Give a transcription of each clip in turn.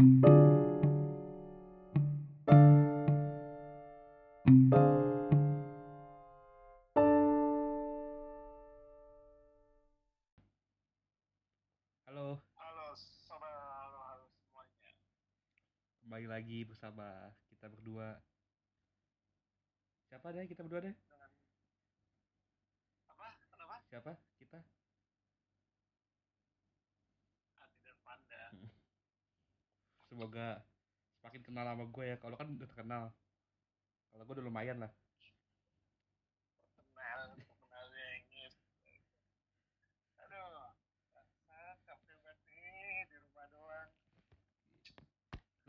Halo, Halo halo semuanya. kembali lagi bersama kita berdua. Siapa deh kita berdua deh? Dengan apa? Kenapa? Siapa? Kita? Semoga semakin kenal sama gue ya. Kalau kan udah terkenal. Kalau gue udah lumayan lah. Ini. Aduh, saya capek banget nih di rumah doang.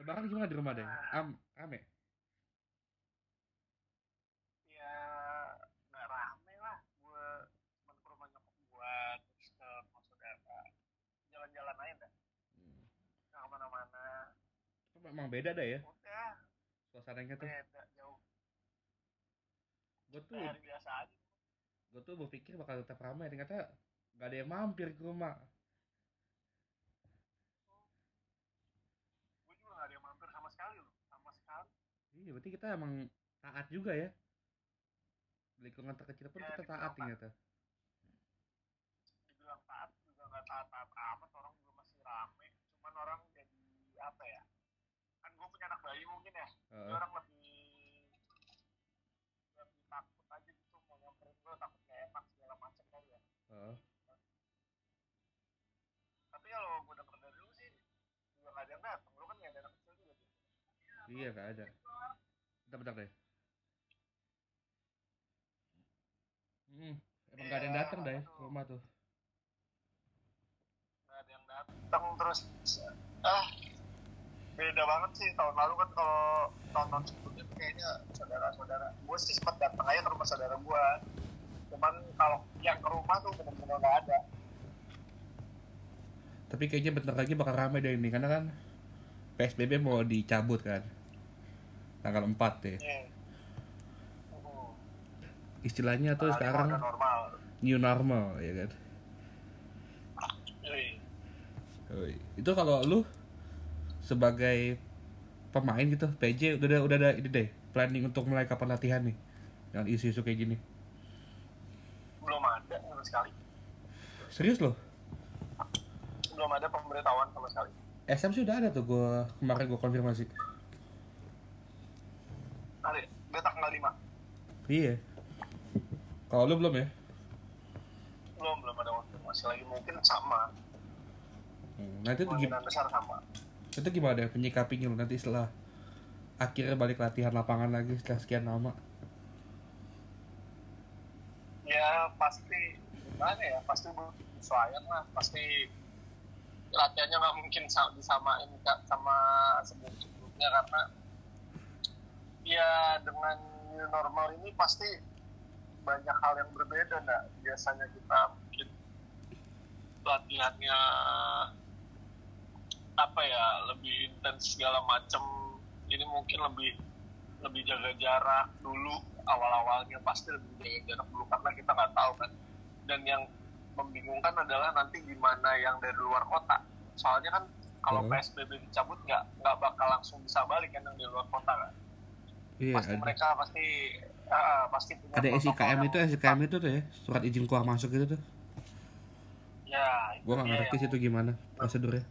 Lebaran gimana di rumah deh? Am, rame. Ya nggak rame lah. Gue cuma ke rumah nyokap gue, terus ke rumah saudara. Jalan-jalan aja dah. Hmm. Nggak ke mana-mana. Itu Memang beda dah ya Udah, suasananya tuh. beda jauh. Gue tuh, hari biasa aja. gue tuh berpikir bakal tetap ramai. Ternyata gak ada yang mampir ke rumah. Gue juga nggak ada yang mampir sama sekali loh. Sama sekali. Iya, berarti kita emang taat juga ya. Lingkungan terkecil pun Ya, kita taat taat. ternyata. dibilang taat juga nggak taat-taat amat orang juga masih rame cuman orang jadi apa ya gue punya anak bayi mungkin ya jadi Heeh. orang lebih lebih takut aja gitu mau nyamperin gue takut gak enak segala macam kali ya Heeh. tapi kalau gue denger dari lu sih juga nggak ada yang datang lu kan nggak ada anak kecil juga tuh Iya gak ada. Bentar bentar deh. Hmm, emang gak ada yang Iya, datang deh ke rumah tuh. nggak ada yang datang terus ah beda banget sih tahun lalu kan kalau tahun-tahun sebelumnya kayaknya saudara-saudara gue sih sempat datang aja ke rumah saudara gue cuman kalau yang ke rumah tuh benar-benar nggak ada Tapi kayaknya bentar lagi bakal rame deh ini karena kan PSBB mau dicabut kan. Tanggal 4 deh. Iya. Uh, Istilahnya tuh lima sekarang normal new normal ya kan. Yoi. Oi, Itu kalau lu sebagai pemain gitu, PJ udah ada udah ada ini deh, planning untuk mulai kapan latihan nih. Dengan isu-isu kayak gini. belum ada sama sekali Serius loh? belum ada pemberitahuan sama sekali SM sih udah ada tuh gua kemarin gua konfirmasi. ada dia tanggal lima Iya. Kalau lu belum ya? belum belum ada konfirmasi lagi mungkin sama Hmm, Nah itu tuh gim- kemungkinan besar sama itu gimana deh penyikapinya lu nanti setelah akhirnya balik latihan lapangan lagi setelah sekian lama. ya pasti gimana ya pasti bersesuaian lah pasti latihannya nggak mungkin sa- disamain sama sebelum sebelumnya karena ya dengan new normal ini pasti banyak hal yang berbeda nggak biasanya kita mungkin latihannya apa ya lebih intens segala macam ini mungkin lebih lebih jaga jarak dulu awal-awalnya pasti lebih jaga jarak dulu karena kita nggak tahu kan dan yang membingungkan adalah nanti gimana yang dari luar kota soalnya kan kalau Hmm. psbb dicabut nggak nggak bakal langsung bisa balik kan yang dari luar kota kan Iya pasti ada. mereka pasti ah, pasti punya Ada SIKM itu SIKM itu tuh ya surat izin keluar masuk gitu tuh. ya itu Gua nggak ngerti sih itu gimana prosedurnya.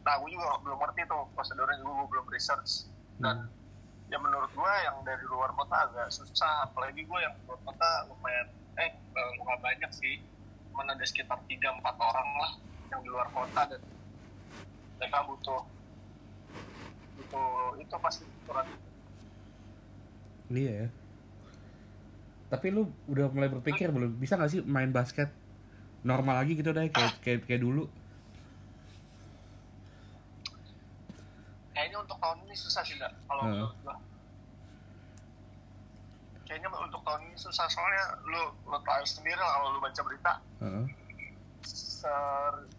Nah gue juga belum ngerti tuh prosedurnya juga gue belum research. Dan Hmm. ya menurut gue yang dari luar kota agak susah. Apalagi gue yang luar kota lumayan eh nggak banyak sih. Cuman ada sekitar 3-4 orang lah yang di luar kota. Dan mereka butuh butuh itu pasti surat Iya ya. Tapi lu udah mulai berpikir belum? Bisa nggak sih main basket normal lagi gitu deh kayak kayak, kayak dulu? Kayaknya untuk tahun ini susah sih nggak kalau Heeh. menurut gua kayaknya untuk tahun ini susah soalnya lu lu tahu sendiri lah kalau lu baca berita Heeh. ser-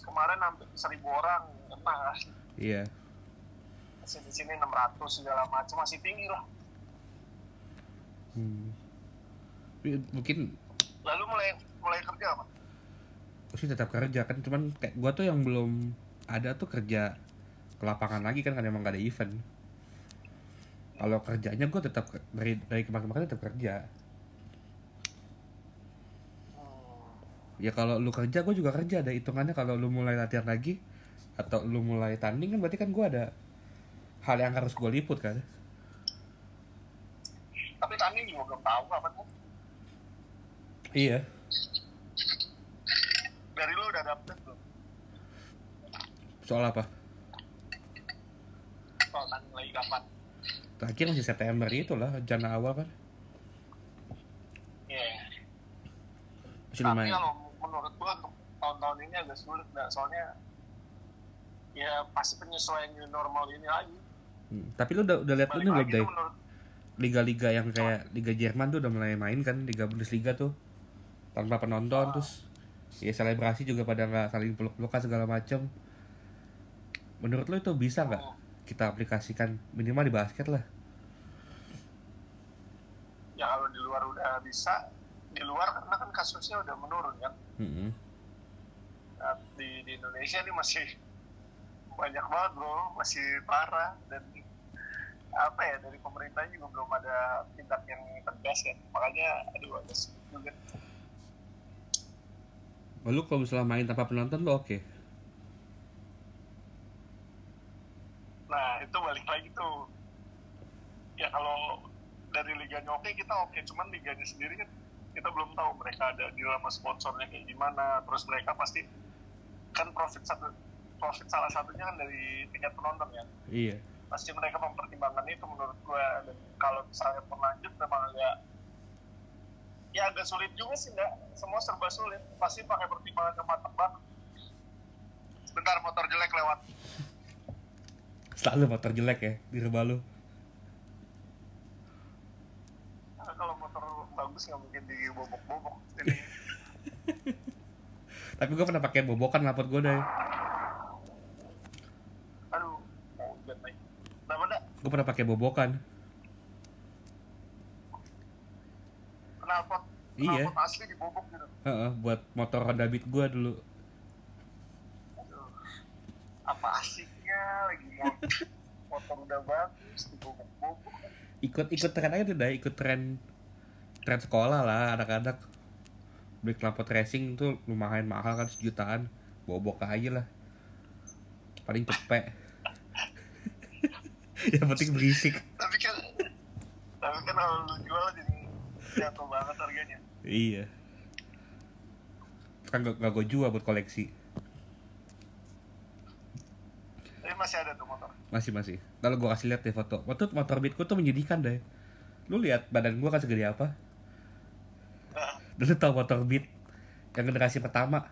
kemarin hampir seribu orang kena Iya. masih di sini 600 segala macam masih tinggi lah Hmm. Mungkin lalu mulai mulai kerja apa sih tetap kerja kan cuman kayak gua tuh yang belum ada tuh kerja ke lapangan lagi kan kan emang gak ada event. Kalau kerjanya gue tetap dari dari kemarin-kemarin tetap kerja. Ya kalau lu kerja gue juga kerja. Ada hitungannya kalau lu mulai latihan lagi atau lu mulai tanding kan berarti kan gue ada hal yang harus gue liput kan? Tapi tanding juga belum tahu kapan kan iya. Dari lu udah update belum? Soal apa kapan terakhir masih September itulah jana awal kan? Iya. masih tapi lumayan kalau menurut gua tahun-tahun ini agak sulit nggak soalnya ya pasti penyesuaian new normal ini lagi. Hmm, tapi lu udah udah lihat ini belum deh menurut liga-liga yang kayak liga Jerman tuh udah mulai main kan liga Bundesliga tuh tanpa penonton terus ya selebrasi juga pada nggak saling peluk-pelukan segala macem. Menurut lo itu bisa nggak? Hmm. Kita aplikasikan minimal di basket lah. Ya kalau di luar udah bisa di luar karena kan kasusnya udah menurun kan. Mm-mm. Nah, di, di Indonesia ini masih banyak banget bro. Masih parah. Dan apa ya dari pemerintah juga belum ada tindak yang tegas kan makanya aduh agak sulit juga. Lalu kalau misalnya main tanpa penonton lo oke nah itu balik lagi tuh. Ya kalau dari liganya oke kita oke. Cuman liganya sendiri kan kita belum tahu mereka ada di dalam sponsornya kayak gimana. Terus mereka pasti kan profit satu profit salah satunya kan dari tiket penonton ya. Iya. Pasti mereka mempertimbangkan itu menurut gue dan kalau misalnya berlanjut memang agak ya agak sulit juga sih enggak semua serba sulit. Pasti pakai pertimbangan yang matang banget. Sebentar motor jelek lewat selalu motor jelek ya di rumah lu. Nah, kalau motor bagus nggak mungkin dibobok-bobok jadi tapi gue pernah pakai bobokan ngapot gue deh. Aduh kenapa enggak gue pernah pakai bobokan. Knalpot. Iya. knalpot asli dibobok gitu. Heeh, buat motor Honda Beat gue dulu. Aduh apa asiknya lagi motor, udah bagus dibobok-bobok ikut ikut tren aja tuh dah ikut tren tren sekolah lah anak-anak. Beli knalpot racing tuh lumayan mahal kan sejutaan. Bobok aja lah. Paling cepet yang penting berisik. Tapi kan tapi kan kalau lu jual jadi jatuh banget harganya. Iya. Kan gak, gak gue jual buat koleksi masih ada tuh motor. Masih masih. Lalu gue kasih lihat deh foto. Waktu motor beatku tuh menyedihkan deh. Lu lihat badan gue kan segede apa? Nah, dulu tau motor beat yang generasi pertama?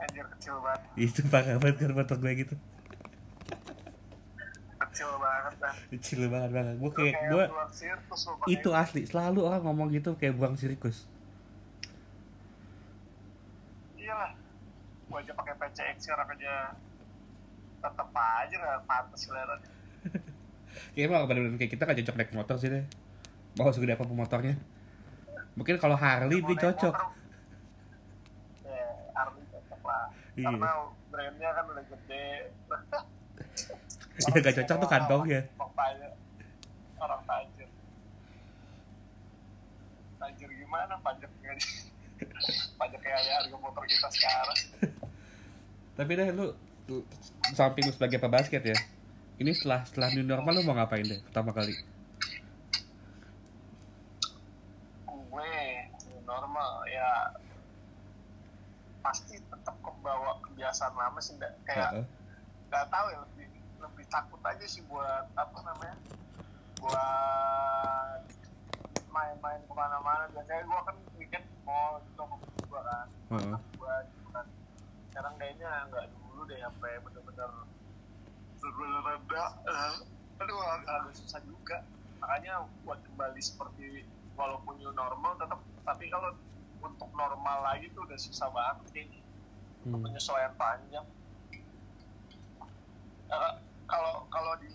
Anjir kecil banget. Itu parah banget kan motor gue gitu. Kecil banget dah kecil banget banget gue Lu kayak kayak gue lu itu. asli. Selalu orang ngomong gitu kayak buang sirkus iyalah gua aja pakai PCX sekarang aja. Tetep aja nggak pantas seleranya kayak emang bener-bener kayak kita gak cocok naik motor sih deh. Mau segede apa motornya. Mungkin kalau Harley dia cocok. motor, ya Harley cocok lah. Iya. karena brandnya kan udah gede. Iya, gak cocok tuh kantongnya. orang tajir. Orang tajir. Tajir gimana? Pajaknya pajak kayak harga motor kita sekarang. Tapi deh lu lu- samping lu sebagai pebasket ya ini setelah setelah new normal lu mau ngapain deh pertama kali? Gue normal ya pasti tetap kebawa kebiasaan lama sih nggak kayak nggak tahu ya lebih lebih takut aja sih buat apa namanya buat main-main ke mana-mana. Biasanya gue kan mau gitu temen gue kan Heeh. gue gitu kan sekarang kayaknya nggak dulu deh sampai bener-bener bener-bener reda. Aduh agak, agak susah juga. Makanya buat kembali seperti walaupun new normal tetap tapi kalau untuk normal lagi tuh udah susah banget kayaknya untuk Hmm. penyesuaian panjang. Kalau kalau di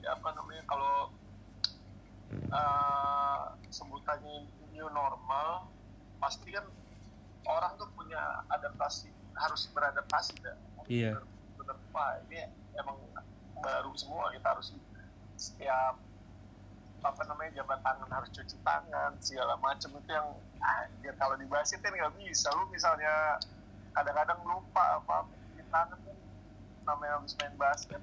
apa namanya kalau eh, sebutannya new normal pasti kan orang tuh punya adaptasi harus beradaptasi dah Iya. bener wah ini emang baru semua kita harus setiap apa namanya jabat tangan harus cuci tangan segala macam itu yang anjir kalau dibahas itu nggak bisa. Lu misalnya kadang-kadang lupa apa cuci tangan namanya habis main basket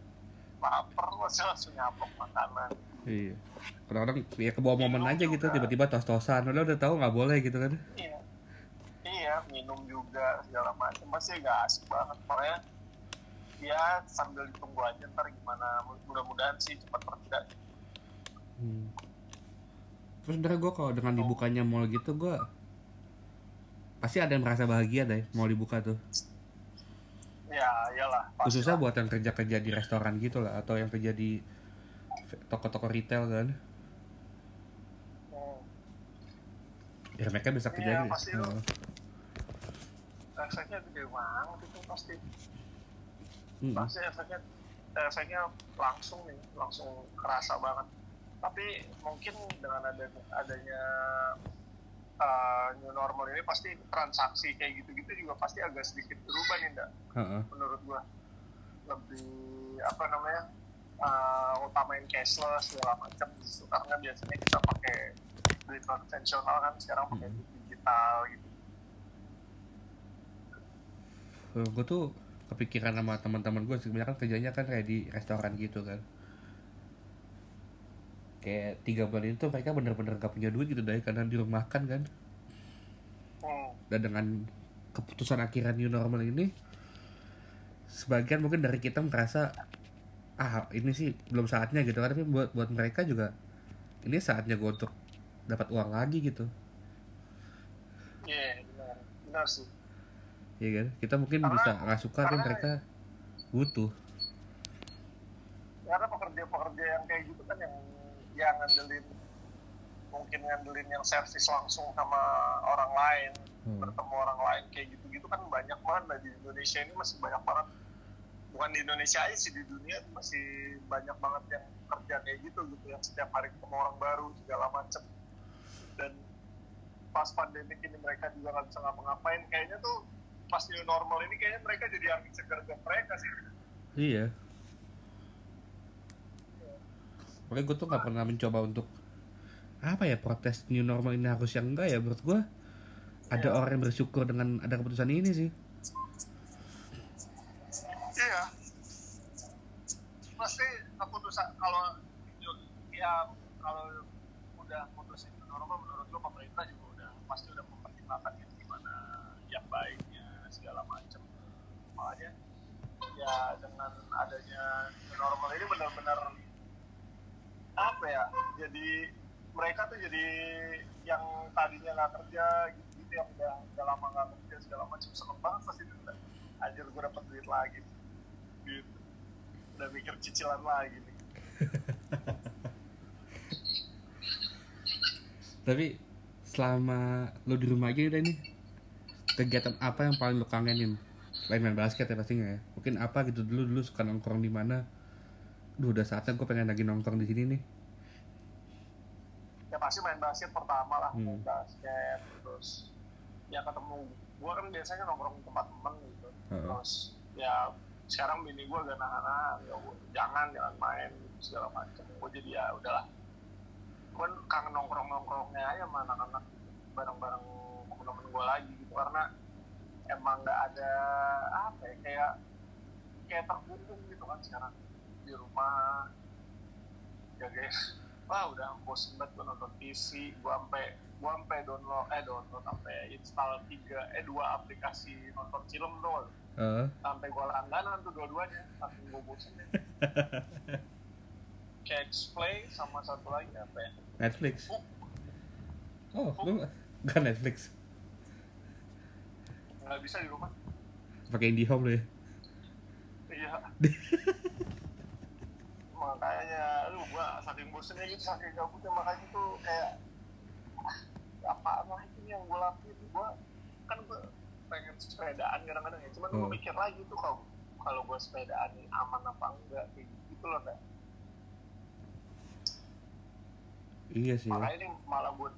lapar masih langsung nyapok makanan Iya. Kadang-kadang ya kebawa momen aja gitu tiba-tiba tos-tosan udah udah tahu nggak boleh gitu kan. iya iya minum juga segala macam pasti nggak asik banget makanya ya sambil ditunggu aja ntar gimana mudah-mudahan sih cepat pereda Hmm. Terus sebenernya gue kalau dengan dibukanya mall gitu gue pasti ada yang merasa bahagia deh mau dibuka tuh. ya iyalah pasti Khususnya buat yang kerja-kerja di restoran gitu lah atau yang kerja di toko-toko retail kan. Hmm. Ya mereka bisa kerja Iya, pasti efeknya gede banget itu pasti Mm-mm. pasti efeknya efeknya langsung nih langsung kerasa banget tapi mungkin dengan ada adanya uh, new normal ini pasti transaksi kayak gitu-gitu juga pasti agak sedikit berubah nih ndak Heeh. menurut gua lebih apa namanya uh, utamain cashless segala macam gitu karena biasanya kita pakai duit konvensional kan sekarang pakai duit digital gitu. Gue tuh kepikiran sama teman-teman gue sebenarnya kan kerjanya kan kayak di restoran gitu kan. Kayak tiga bulan itu mereka bener-bener gak punya duit gitu deh karena di rumah makan kan. Hmm. dan dengan keputusan akhirnya new normal ini sebagian mungkin dari kita merasa ah ini sih belum saatnya gitu kan tapi buat buat mereka juga ini saatnya gue untuk dapat uang lagi gitu Iya, benar. Benar sih. ya kan kita mungkin Karena- bisa nggak suka tapi karena- mereka butuh Karena pekerja-pekerja yang kayak gitu kan yang yang ngandelin mungkin ngandelin yang servis langsung sama orang lain, Hmm. bertemu orang lain kayak gitu-gitu kan banyak banget nah, di Indonesia ini masih banyak banget. Bukan di Indonesia aja sih di dunia masih banyak banget yang kerja kayak gitu gitu yang setiap hari ketemu orang baru segala macem dan pas pandemi ini mereka juga nggak bisa ngapa-ngapain kayaknya tuh pas new normal ini kayaknya mereka jadi angin segar buat mereka sih Iya. Makanya gue tuh gak pernah mencoba untuk apa ya protes new normal ini harus yang enggak ya menurut gue ada Iya. orang yang bersyukur dengan ada keputusan ini sih. Ya kalau udah putusin new normal menurut lo pemerintah juga udah pasti udah mempertimbangkan gitu gimana yang baiknya segala macam. Makanya ya dengan adanya normal ini benar-benar apa ya? Jadi mereka tuh jadi yang tadinya nggak kerja gitu, gitu yang udah, udah lama nggak kerja segala macam seneng banget pasti itu anjir gue dapet duit lagi gitu udah mikir cicilan lagi nih Tapi selama lo di rumah aja udah nih kegiatan apa yang paling lo kangenin? Selain main basket ya pastinya ya. Mungkin apa gitu dulu dulu suka nongkrong di mana? Duh udah saatnya gue pengen lagi nongkrong di sini nih. ya pasti main basket pertama lah Hmm. main basket terus ya ketemu gue kan biasanya nongkrong di tempat temen gitu Heeh. terus ya sekarang bini gue agak nahan-nahan ya jangan jangan main segala macam gue jadi ya udahlah gue kangen nongkrong nongkrongnya aja sama anak-anak gitu, bareng-bareng temen-temen gue lagi gitu. Karena emang nggak ada apa ya kayak kayak terkungkung gitu kan sekarang. Di rumah ya guys. Wah udah bosen banget gue nonton TV gue sampai gue sampai download eh download sampai install tiga eh dua aplikasi nonton film tuh Heeh. sampai gue langganan tuh dua-duanya saking gue bosen. ya Catch Play sama satu lagi apa ya Netflix. Hook. Oh, lo nggak- nggak Netflix. nggak bisa di rumah Pakai IndiHome lo ya. iya makanya lu gua saking bosennya gitu saking gabutnya makanya tuh kayak ah, apaan lah ini yang gua lakuin gua kan gua pengen sepedaan kadang-kadang ya cuman gua Hmm. mikir lagi tuh kalau kalau gua sepedaan ini aman apa enggak kayak gitu loh kan Iya sih. ya. makanya ini malah buat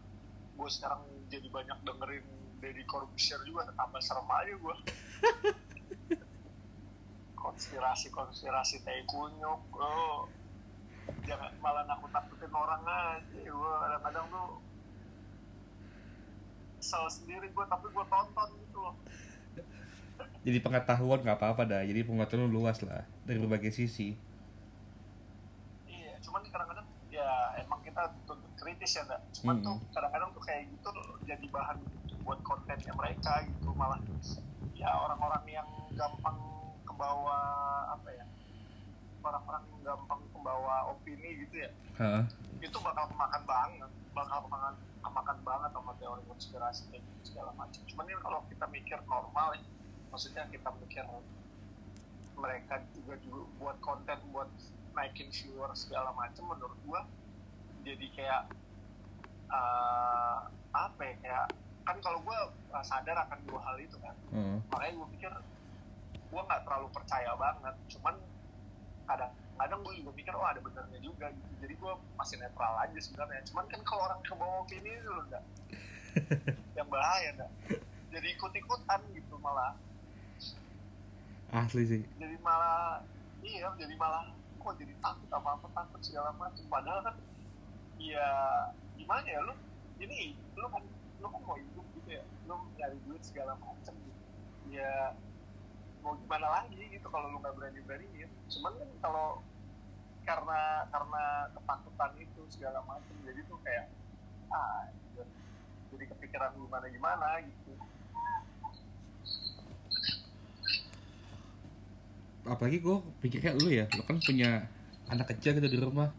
gue sekarang jadi banyak dengerin Deddy Corbuzier juga tambah serem aja gue konspirasi konspirasi tai kunyuk lo jangan malah nakut nakutin orang aja gue kadang-kadang tuh kesel sendiri gue tapi gue tonton gitu loh. Jadi pengetahuan nggak apa-apa dah. Jadi pengetahuan lu luas lah dari berbagai sisi. Iya cuman kadang-kadang ya kritis ya enggak cuman Mm-mm. tuh kadang-kadang tuh kayak gitu jadi bahan buat kontennya mereka gitu malah ya orang-orang yang gampang kebawa apa ya orang-orang yang gampang kebawa opini gitu ya Heeh. itu bakal kemakan banget bakal kemakan kemakan banget sama teori konspirasi kayak gitu segala macam cuman kan kalau kita mikir normal ya maksudnya kita mikir mereka juga juga buat konten buat naikin viewer segala macam menurut gua jadi kayak eh, apa ya kayak kan kalau gua eh, sadar akan dua hal itu kan. Heeh. makanya gue pikir gue nggak terlalu percaya banget. Cuman kadang kadang gue juga mikir oh ada benernya juga gitu. Jadi gue masih netral aja sebenarnya. Cuman kan kalau orang ke bawah opini itu loh enggak yang bahaya enggak jadi ikut ikutan gitu malah. Asli sih. Jadi malah iya jadi malah kok jadi takut apa apa takut segala macam. Padahal kan ya gimana ya lu? Ini lu kan lu kan mau hidup gitu ya? Lu nyari duit segala macam gitu. Ya mau gimana lagi gitu kalau lu nggak berani beraniin cuman kan kalau karena karena ketakutan itu segala macam jadi tuh kayak ah jadi kepikiran gimana gimana gitu. Apalagi gue pikir kayak lu ya lu kan punya anak kecil gitu di rumah.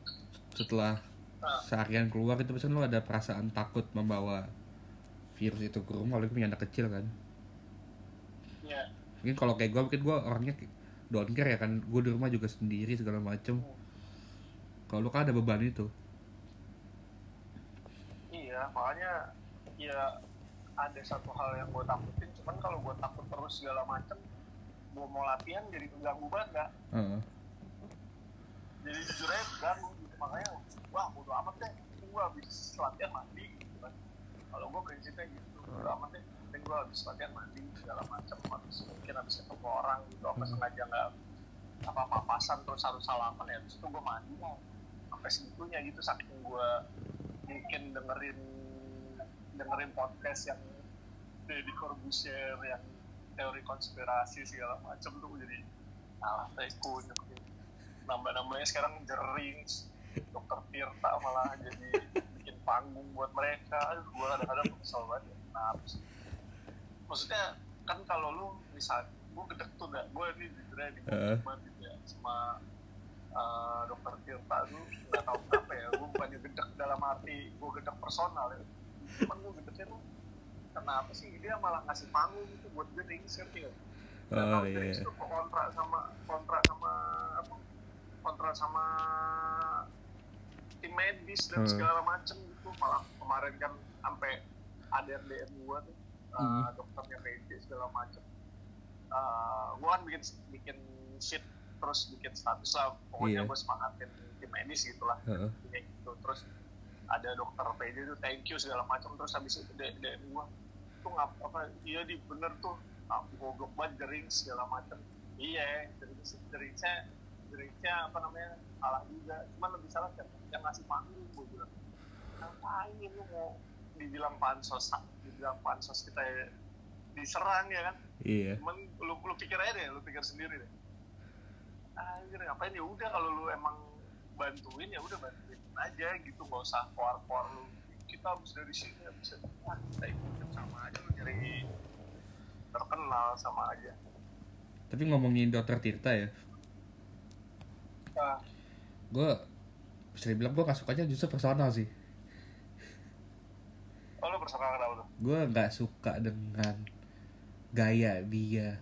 Setelah nah, seharian keluar itu pasti lu ada perasaan takut membawa virus itu ke rumah apalagi punya anak kecil kan ya mungkin kalau kayak gue mungkin gue orangnya don't care ya kan gue di rumah juga sendiri segala macem kalau lu kan ada beban itu Iya, makanya ya ada satu hal yang gue takutin. Cuman kalau gue takut terus segala macem, gue mau latihan jadi keganggu banget nggak? Heeh. Jadi jujur aja keganggu gitu. Makanya, wah bodo amat deh. Gue habis latihan mandi gitu kan. Kalau gue prinsipnya gitu, bodo amat deh. Penting gue habis latihan mandi segala macem. Habis mungkin habis ketemu orang gitu, apa Hmm. sengaja nggak apa papasan terus harus salaman ya. Terus itu gue mandi lah. Sampai segitunya gitu, saking gue mungkin dengerin dengerin podcast yang Deddy Corbuzier yang teori konspirasi segala macam tuh jadi alah teh kunyuk gitu. nambah-nambahnya sekarang jering dokter Tirta malah jadi bikin panggung buat mereka. Aduh gue kadang-kadang kesel banget ya. sih? Maksudnya kan kalau lu misal gue gedek tuh gak gue ini jujur aja di banget gitu ya sama eh, dokter Tirta tuh nggak tahu kenapa ya gue bukannya gedek dalam arti gue gedek personal ya. Cuman gue gedeknya tuh kenapa sih? Dia malah ngasih panggung gitu buat gue ringsir ya Oh, iya. Tuh kontrak sama kontrak sama apa? Kontrak sama tim medis dan Hmm. segala macem gitu. Malah kemarin kan sampai ada yang DM gua tuh uh, Hmm. dokternya PJ segala macem. Uh, gua kan bikin bikin sheet terus bikin status lah. Pokoknya Iya. gua semangatin tim medis gitu lah kayak gitu. Terus ada dokter PJ tuh thank you segala macam terus habis itu DM, gua tuh ngap apa iya di bener tuh. Ah, goblok banget jering segala macam iya jering jeringnya jeringnya apa namanya salah juga. Cuman lebih salah yang, yang ngasih panggung gua bilang ngapain lu mau dibilang pansos dibilang pansos kita diserang ya kan? Iya. Cuman lu, lu pikir aja deh lu pikir sendiri deh. Anjir ngapain? Ya udah kalau lu emang bantuin ya udah bantuin aja gitu nggak usah keluar-keluar lu. Kita habis dari sini dari wah kita ikutin sama aja lu jadi terkenal sama aja. Tapi ngomongin dokter Tirta ya. Nah, gue bisa dibilang gue gak sukanya justru personal sih. Oh lu personal kenapa tuh? Gue nggak suka dengan gaya dia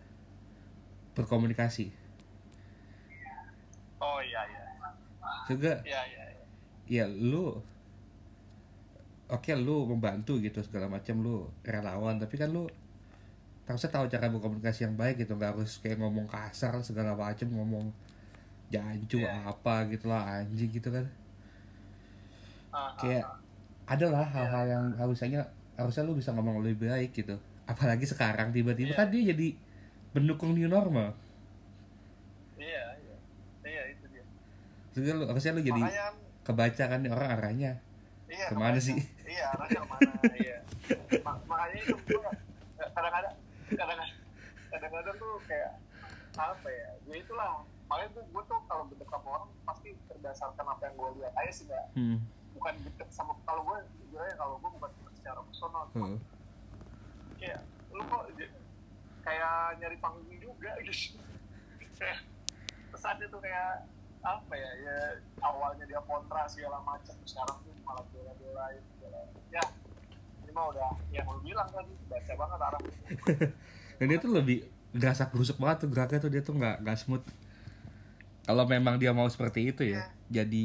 berkomunikasi. Oh iya iya. Juga iya iya iya. ya lu oke lu membantu gitu segala macam lu relawan tapi kan lu harusnya tahu cara berkomunikasi yang baik gitu nggak harus kayak ngomong kasar segala macam ngomong jancu Iya. apa gitu lah anjing gitu kan. Ah, Kayak- ah. adalah hal-hal yang harusnya harusnya lu bisa ngomong lebih baik gitu. Apalagi sekarang tiba-tiba Iya. kan dia jadi pendukung new normal. Iya iya. Iya itu dia. Lu harusnya lu jadi makanya kebaca kan nih orang arahnya. Iya Ke mana makanya- sih? iya arahnya ke mana iya. Ma- makanya itu gue kadang-kadang kadang-kadang kadang-kadang tuh kayak apa ya ya itulah makanya tuh gue tuh kalau deket sama orang pasti berdasarkan apa yang gue lihat aja sih nggak hmm. bukan deket sama kalau gue jujur aja kalau gue bukan deket secara personal. Heeh. kayak lu kok kayak nyari panggung juga gitu. Kayak pesannya tuh kayak apa ya ya awalnya dia kontra segala macam sekarang tuh malah bela-belain segala ya ini mah udah yang lu bilang tadi baca banget arah. Dan dia tuh lebih gerasak gerusuk banget tuh geraknya tuh dia tuh nggak nggak smooth kalau memang dia mau seperti itu ya jadi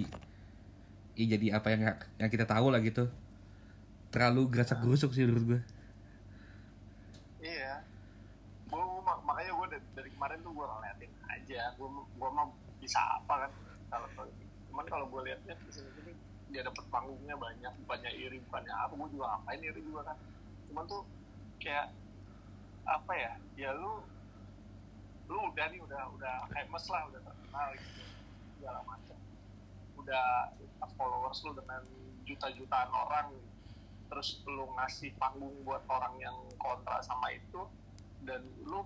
ya jadi apa yang yang kita tahu lah gitu. Terlalu gerasak gerusuk sih menurut gue iya. Gue mak- makanya gue dari, dari kemarin tuh gue ngeliatin aja gue gue mah bisa apa kan kalau cuman kalau gue liatnya di sini sini dia dapat panggungnya banyak bukannya iri bukannya apa gue juga ngapain iri juga kan. Cuman tuh kayak apa ya ya lu lu udah nih udah udah famous lah udah terkenal gitu. Segala macam. Udah followers lu dengan juta-jutaan orang terus lu ngasih panggung buat orang yang kontra sama itu dan lu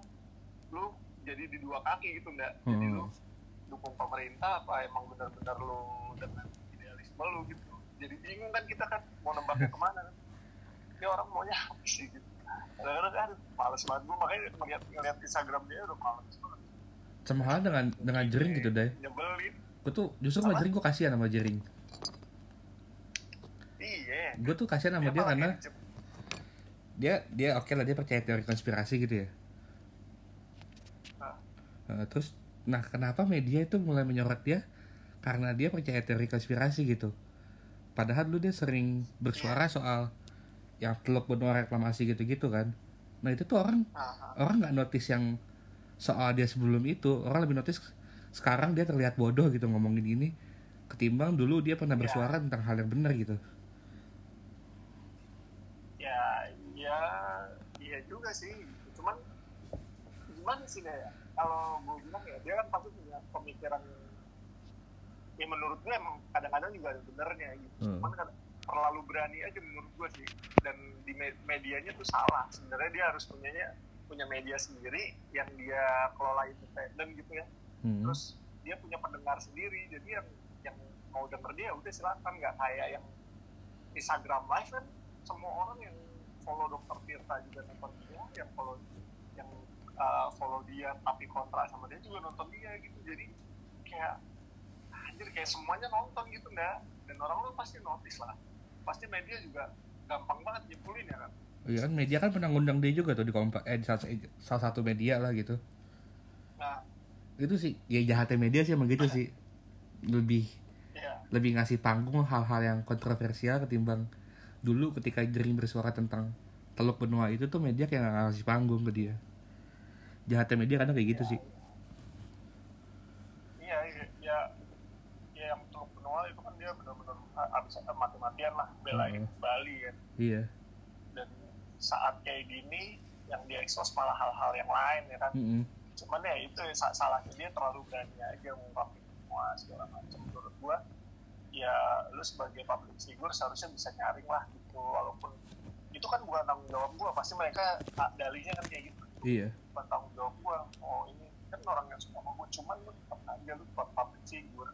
lu jadi di dua kaki gitu enggak jadi Hmm. lu dukung pemerintah apa emang benar-benar lu dengan idealisme lu gitu? Jadi bingung kan kita kan mau nembaknya ke mana? Kan ini orang maunya apa sih gitu kadang-kadang kan males banget. Gue makanya ngeliat ngeliat Instagram dia udah males banget. Sama halnya dengan dengan jering gitu deh nyebelin. Gue tuh justru sama jering gue kasihan sama jering. Iya. Gue tuh kasihan sama dia malah karena dia dia oke lah dia percaya teori konspirasi gitu ya. Nah, terus nah kenapa media itu mulai menyorot dia? Karena dia percaya teori konspirasi gitu. Padahal dulu dia sering bersuara soal yang teluk benua reklamasi gitu-gitu kan nah itu tuh orang ah. orang nggak notice yang soal dia sebelum itu orang lebih notice sekarang dia terlihat bodoh gitu ngomongin ini ketimbang dulu dia pernah Iya. bersuara tentang hal yang benar gitu ya ya iya juga sih cuman gimana sih ya kalau gue bilang ya dia kan pasti punya pemikiran ya menurut gue emang kadang-kadang juga ada benernya gitu Hmm. cuman kan terlalu berani aja menurut gue sih. Dan di me- medianya tuh salah. Sebenarnya dia harus punyanya punya media sendiri yang dia kelola independen gitu ya. Hmm. terus dia punya pendengar sendiri. Jadi yang yang mau denger dia udah silakan. Nggak kayak yang Instagram live kan. Semua orang yang follow dokter Tirta juga nonton dia yang follow yang uh, follow dia tapi kontra sama dia juga nonton dia gitu. Jadi kayak anjir kayak semuanya nonton gitu nggak dan orang-orang pasti notice lah pasti media juga gampang banget nyimpulin ya kan? Iya kan media kan pernah ngundang dia juga tuh di kompa eh di salah, salah satu media lah gitu. Nah. Itu sih ya jahatnya media sih emang gitu sih. Lebih ya lebih ngasih panggung hal-hal yang kontroversial ketimbang dulu ketika jering bersuara tentang teluk benua itu tuh media kayak nggak ngasih panggung ke dia. Jahatnya media kadang kayak gitu sih iya iya ya, ya yang teluk benua itu kan dia abis mati-matian lah belain Hmm. Bali kan iya. Dan saat kayak gini yang dia expose malah hal-hal yang lain ya kan? Mm-mm. cuman ya itu ya, sa- salahnya dia terlalu berani aja ngungkapin semua segala macam. Menurut gua ya lu sebagai public figure seharusnya bisa nyaring lah gitu walaupun itu kan bukan tanggung jawab gua. Pasti mereka dalihnya kan kayak gitu. Iya. Bukan tanggung jawab gua. Oh ini kan orang yang suka sama gua. Cuman lu tetap aja lu buat public figure.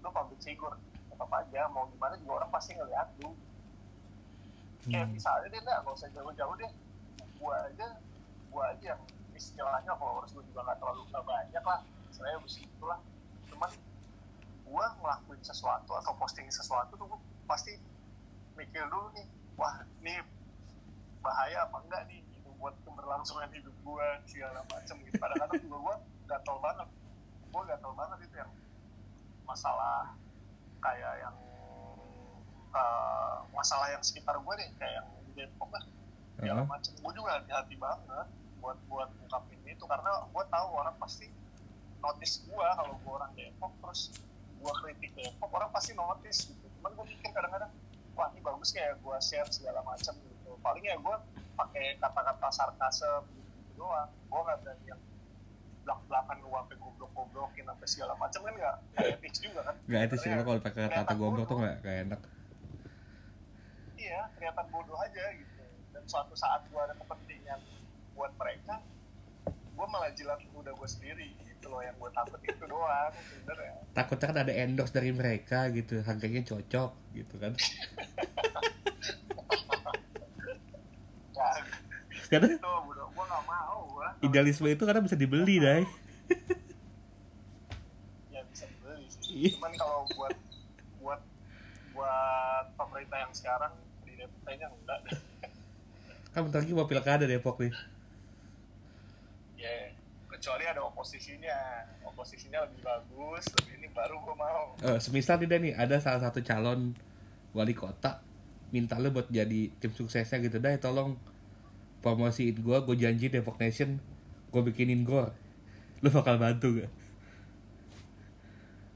Lu public figure tetap aja mau gimana juga orang pasti ngeliat lu. Kayak Hmm. misalnya deh nggak nggak usah jauh-jauh deh. Gua aja gua aja yang istilahnya followers gua juga nggak terlalu nggak banyak lah. Saya begitu lah. Cuman gua ngelakuin sesuatu atau posting sesuatu tuh gua pasti mikir dulu nih wah ini bahaya apa enggak nih? Gitu buat keberlangsungan hidup gua segala macem gitu. Kadang-kadang juga gua gatel banget. Gua gatel banget itu yang masalah kayak yang eh, masalah yang sekitar gue deh kayak yang di Depok lah. Segala Heeh. macem. Gue juga hati-hati banget buat buat ngungkapin itu karena gue tahu orang pasti notice gue kalau gue orang Depok terus gue kritik Depok orang pasti notice gitu. Cuman gue mikir kadang-kadang wah ini bagus kayak gue share segala macam gitu. Paling ya gue pakai kata-kata sarkasem gitu doang. Gue nggak berani yang belak belakan lu sampai goblok goblokin sampai segala macam kan nggak nggak etis juga kan Gak itu sih lo kalau pakai kata goblok tuh bodoh. gak, gak enak. iya kelihatan bodoh aja gitu dan suatu saat gue ada kepentingan buat mereka gue malah jilat udah gue sendiri gitu loh yang gue takut itu doang sebenarnya Takutnya kan ada endorse dari mereka gitu, harganya cocok gitu kan. Karena itu bodoh gue nggak mau gue idealisme itu kadang bisa dibeli, Dai. ya bisa dibeli Iya. sih cuman kalau buat buat buat pemerintah yang sekarang di Depok kayaknya enggak. Kan bentar lagi mau pilkada Depok nih. ya kecuali ada oposisinya. Oposisinya lebih bagus lebih ini baru gue mau. Eh, semisal tidak nih ada salah satu calon wali kota minta lo buat jadi tim suksesnya gitu deh tolong promosiin gue gue janji Depok Nation gue bikinin gor lo bakal bantu gak?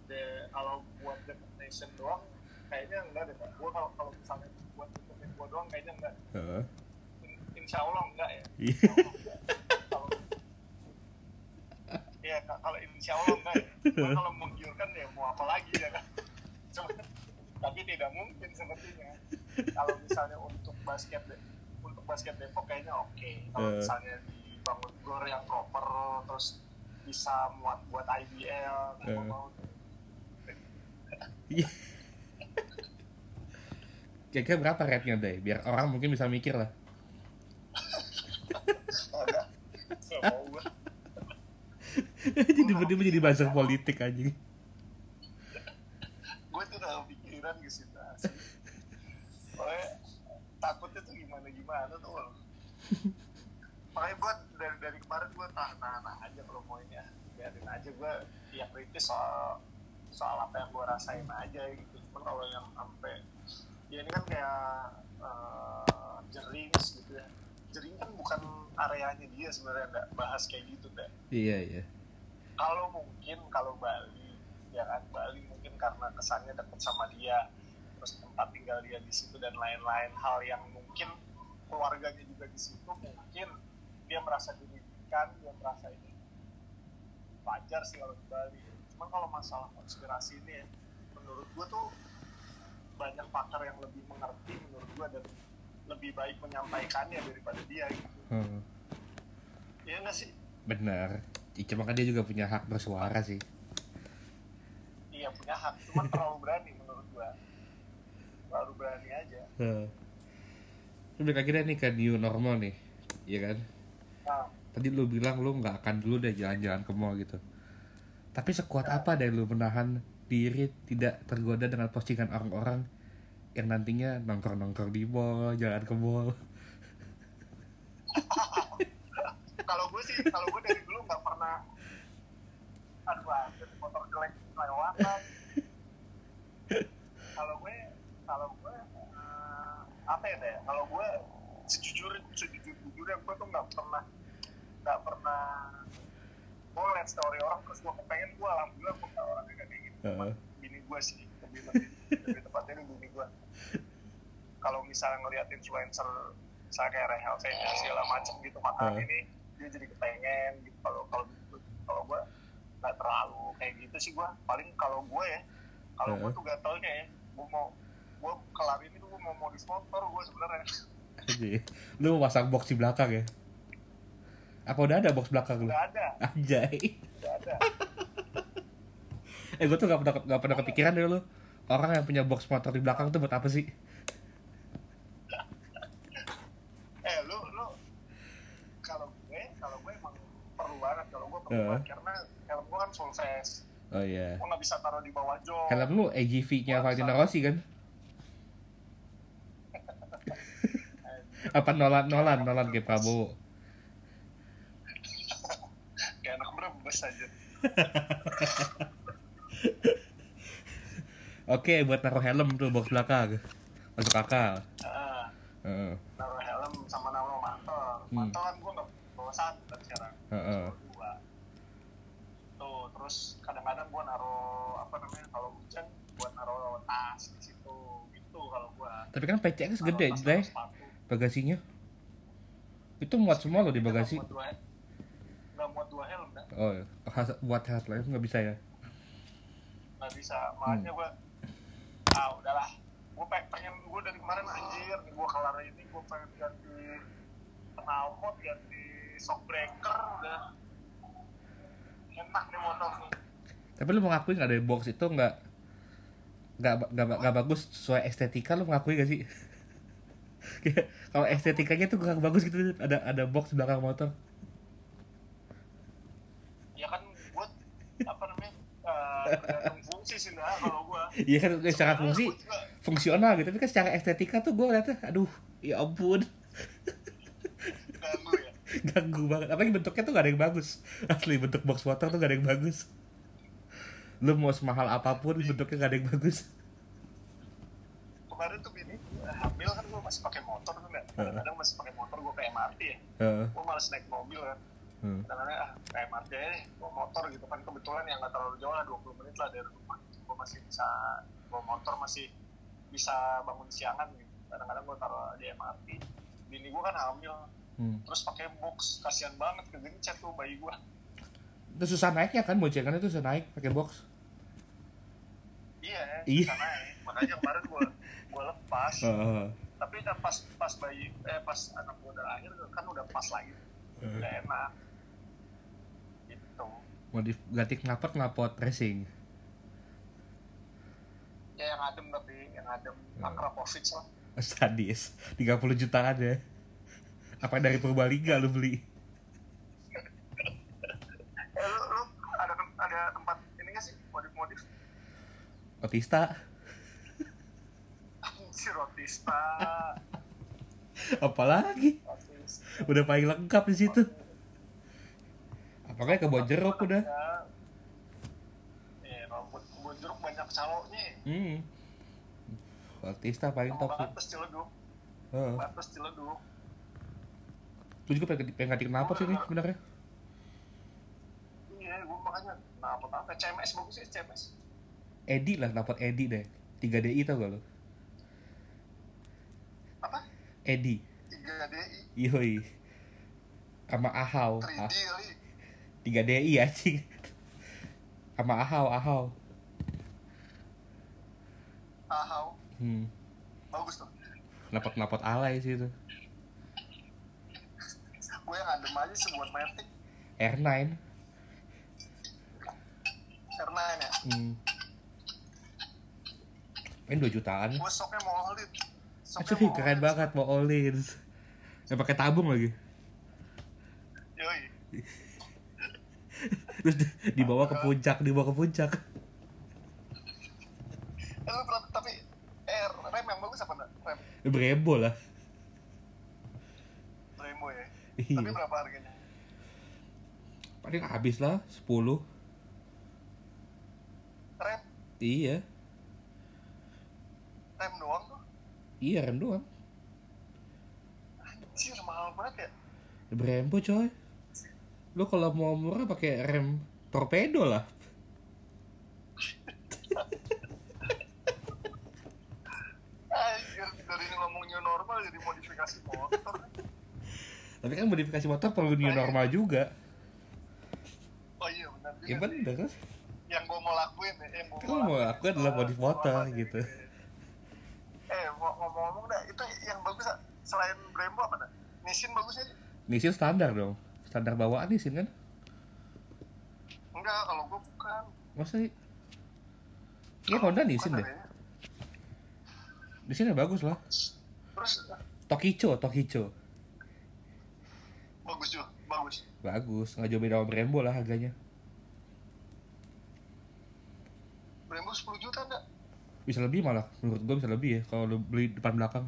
De, kalau buat Depok Nation doang kayaknya enggak deh gue kalau kalau misalnya buat Depok gue doang kayaknya enggak. Heeh. In- insya Allah enggak ya. Iya. kalau ya ka- kalau insya Allah enggak ya. Kalau menggiurkan ya mau apa lagi ya kan? Cuma, tapi tidak mungkin sepertinya. Kalau misalnya untuk basket de- untuk basket Depok kayaknya oke kalau Eh. misalnya dibangun gor yang proper terus bisa muat buat IBL Eh. gue mau Iya. Kira-kira berapa rate-nya deh? Biar orang mungkin bisa mikir lah. jadi tiba-tiba jadi buzzer politik anjing. gue tuh udah pikiran ke situ asli. Soalnya takutnya tuh gimana tuh. Makanya gue dari dari kemarin gue tahan tahan aja kalau mau ini biarin aja gue ya kritis soal soal apa yang gue rasain aja gitu. Cuman kalau yang sampai ya ini kan kayak eh, jerings gitu ya. Jering kan bukan areanya dia sebenarnya nggak bahas kayak gitu deh Iya iya. kalau mungkin kalau Bali ya kan Bali mungkin karena kesannya dekat sama dia terus tempat tinggal dia di situ dan lain-lain hal yang mungkin keluarganya juga di situ mungkin dia merasa dirugikan dia merasa ini wajar sih kalau di Bali. Cuman kalau masalah konspirasi ini ya menurut gua tuh banyak pakar yang lebih mengerti menurut gua dan lebih baik menyampaikannya daripada dia gitu. Hmm, ya nggak sih? Benar. Cuma kan dia juga punya hak bersuara sih. iya punya hak. Cuman terlalu berani menurut gua. Terlalu berani aja. Hmm. Tapi akhirnya nih ke new normal nih, iya kan? nah Tadi lu bilang lu nggak akan dulu deh jalan-jalan ke mall gitu. Tapi sekuat apa deh lu menahan diri tidak tergoda dengan postingan orang-orang yang nantinya nongkrong-nongkrong di mall, jalan ke mall. kalau gue sih kalau gue dari dulu nggak pernah aduh motor jelek lewatan kalau gue kalau gue eh, apa ya deh kalau gue sejujur sejujur jujurnya gue tuh nggak pernah nggak pernah gue ngeliat story orang terus gue kepengen gue alhamdulillah gue nggak orang kayak gitu Heeh. bini gue sih lebih lebih lebih tepatnya ini bini gue kalau misalnya ngeliat influencer misalnya kayak Rehel Fenya segala macem gitu makan Hmm. ini dia jadi kepengen gitu kalau kalau kalau gue nggak terlalu kayak gitu sih gue paling kalau gue ya kalau gue Hmm. tuh gatalnya ya gue mau gue kelar ini tuh gue mau modis motor gue sebenarnya. Lu mau pasang box di belakang ya? Apa udah ada box belakang lu? udah ada Anjay. udah ada Eh gue tuh gak pernah, gak pernah kepikiran deh lu Orang yang punya box motor di belakang tuh buat apa sih? eh lu lu kalau gue kalau gue emang perlu banget kalau gue perlu Hmm. banget karena helm gue kan full face Oh iya gue nggak bisa taruh di bawah jok Helm lu AGV-nya Valentino Rossi kan? Apa Nolan, Nolan, Nolan kayak Prabowo? Kayak anak brebes aja Oke buat naruh helm tuh box belakang. Masuk akal. Ah. Heeh, naruh helm sama naruh mantel. Hmm. mantel kan gue nggak bawa satu kan sekarang. Heeh. Bawa dua. Tuh terus kadang-kadang gue naruh apa namanya kalau hujan buat naruh tas di kalau gua Tapi kan PCX gede, sepatu. bagasinya. Itu muat semua loh di bagasi. nggak muat dua helm dah Oh, ya. Has- buat headlight nggak bisa ya? nggak bisa makanya Hmm. gua ah udahlah gua pengen, gua dari kemarin anjir gua kelar ini gua pengen ganti knalpot ganti shock breaker udah enak nih motor nih Tapi lu mengakui nggak dari box itu nggak nggak nggak nggak bagus sesuai estetika lu mengakui gak sih? Kalau estetikanya tuh kurang bagus gitu ada ada box belakang motor. ya kan buat apa namanya tergantung fungsi sih nah kalau gua. Iya kan secara fungsi Gua juga- fungsional gitu tapi kan secara estetika tuh gue liatnya aduh ya ampun. Ganggu ya? Ganggu banget apalagi bentuknya tuh gak ada yang bagus. Asli bentuk box motor tuh gak ada yang bagus lu mau semahal apa pun bentuknya gak ada yang bagus. Kemarin tuh bini hamil kan gua masih pakai motor tuh nggak kadang-kadang masih pakai motor gua ke MRT ya Heeh. gua malas naik mobil kan. Hmm. kadang-kadang ah ke MRT aja deh bawa motor gitu kan. Kebetulan yang nggak terlalu jauh lah 20 menit lah dari rumah. Gua masih bisa bawa motor masih bisa bangun siangan gitu. Kadang-kadang gua taruh di MRT bini gua kan hamil. Hmm. terus pakai box kasihan banget kegencet tuh bayi gua. Itu susah naiknya kan boncengannya tuh susah naik pakai box iya Iya. sana ya. Makanya kemarin gua gua lepas. Heeh. tapi kan pas pas bayi eh pas anak gua udah lahir kan udah pas lagi. Udah enak. Gitu. Modif ganti knalpot knalpot racing ya yang adem tapi yang adem. Hmm. Akrapovic lah sadis. 30 jutaan ya. Apa dari Purbalingga lu beli eh lu, lu ada ada tempat ini gak sih modif-modif Otista. Si Rotista apalagi? Rotista udah paling lengkap di situ. Apalagi kebun jeruk udah. kalau buat kebun jeruk banyak caloknya. hmm. Otista paling top sih. Batas Ciledug, Heeh. batas Ciledug. Gue juga pengen, pengen ganti knalpot sih nih sebenarnya. Iya, gue makanya kenapa apa CMS bagus ya CMS. Edi lah, knalpot Edi deh. 3DI tau gak lo? Apa? Edi. 3DI, Yoi. Sama Ahau. 3D Ah, kali. 3DI anjing. Sama Ahau, Ahau. Ahau, Hmm. bagus tuh. Knalpot-knalpot alay sih itu. Gue yang adem aja sih buat Matic. R9. Karena ya, Hmm. Main 2 jutaan. gue soknya mau holit. Acuh, keren banget mau Olins. Yang pakai tabung lagi. Yoi. Terus di- dibawa ke puncak, dibawa ke puncak. Eh, lu pernah- tapi eh rem yang bagus apa enggak? Rem Brembo lah. Brembo ya. Tapi Iya. berapa harganya? Paling habis lah 10. Rem, Iya. Rem doang tuh. Iya rem doang. Anjir, mahal banget ya. Brembo coy. Lu kalau mau murah pakai rem torpedo lah. Anjir, dari ngomong new normal jadi modifikasi motor. Tapi kan modifikasi motor perlu new normal juga. Oh iya benar juga. Ya bener kan? Yang gue mau lakuin ya, yang gue Kan mau lakuin adalah modif motor, gitu. Eh, ngomong-ngomong dah, itu yang bagus selain Brembo apa dah? Nissin bagus aja? Nissin standar dong. Standar bawaan Nissin kan? Enggak, kalau gue bukan. Masa sih? Iya Honda Nissin deh. adanya. Nissin ya bagus lah. Terus Tokicho, Tokicho. bagus juga, bagus. Bagus, nggak jauh beda sama Brembo lah harganya. Brembo 10 juta enggak? Bisa lebih malah, menurut gua bisa lebih ya kalau lu beli depan belakang.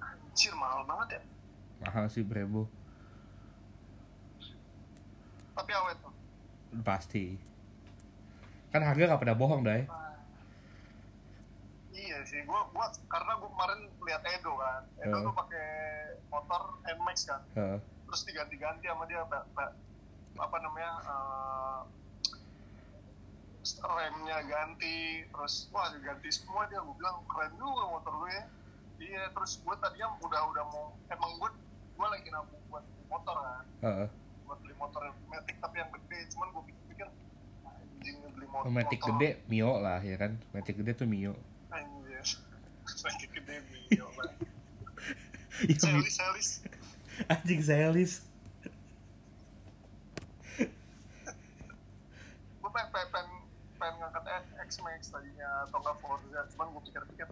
Anjir, mahal banget ya. Mahal sih Brembo. Tapi awet tuh. Pasti. Kan harga nggak pernah bohong, Dai. Iya sih, gua gua karena gua kemarin lihat Edo kan. Edo Eh. tuh pakai motor NMAX kan. Heeh. Terus diganti-ganti sama dia apa namanya? eh, remnya ganti terus wah ganti semua dia. Gue bilang keren juga motor gue ya. Iya terus gue tadinya udah udah mau emang gue gue lagi nabung buat motor kan. Heeh. buat beli motor matic tapi yang gede. Cuman gue pikir-pikir anjing beli motor Matic motor- gede Mio lah ya kan? Matic gede tuh Mio. Anjir. Matic gede mio lah Iya, selis selis. Anjing Celis gue pengen pengen pengen, ngangkat X Max tadinya atau nggak Forza. Cuman gue pikir-pikir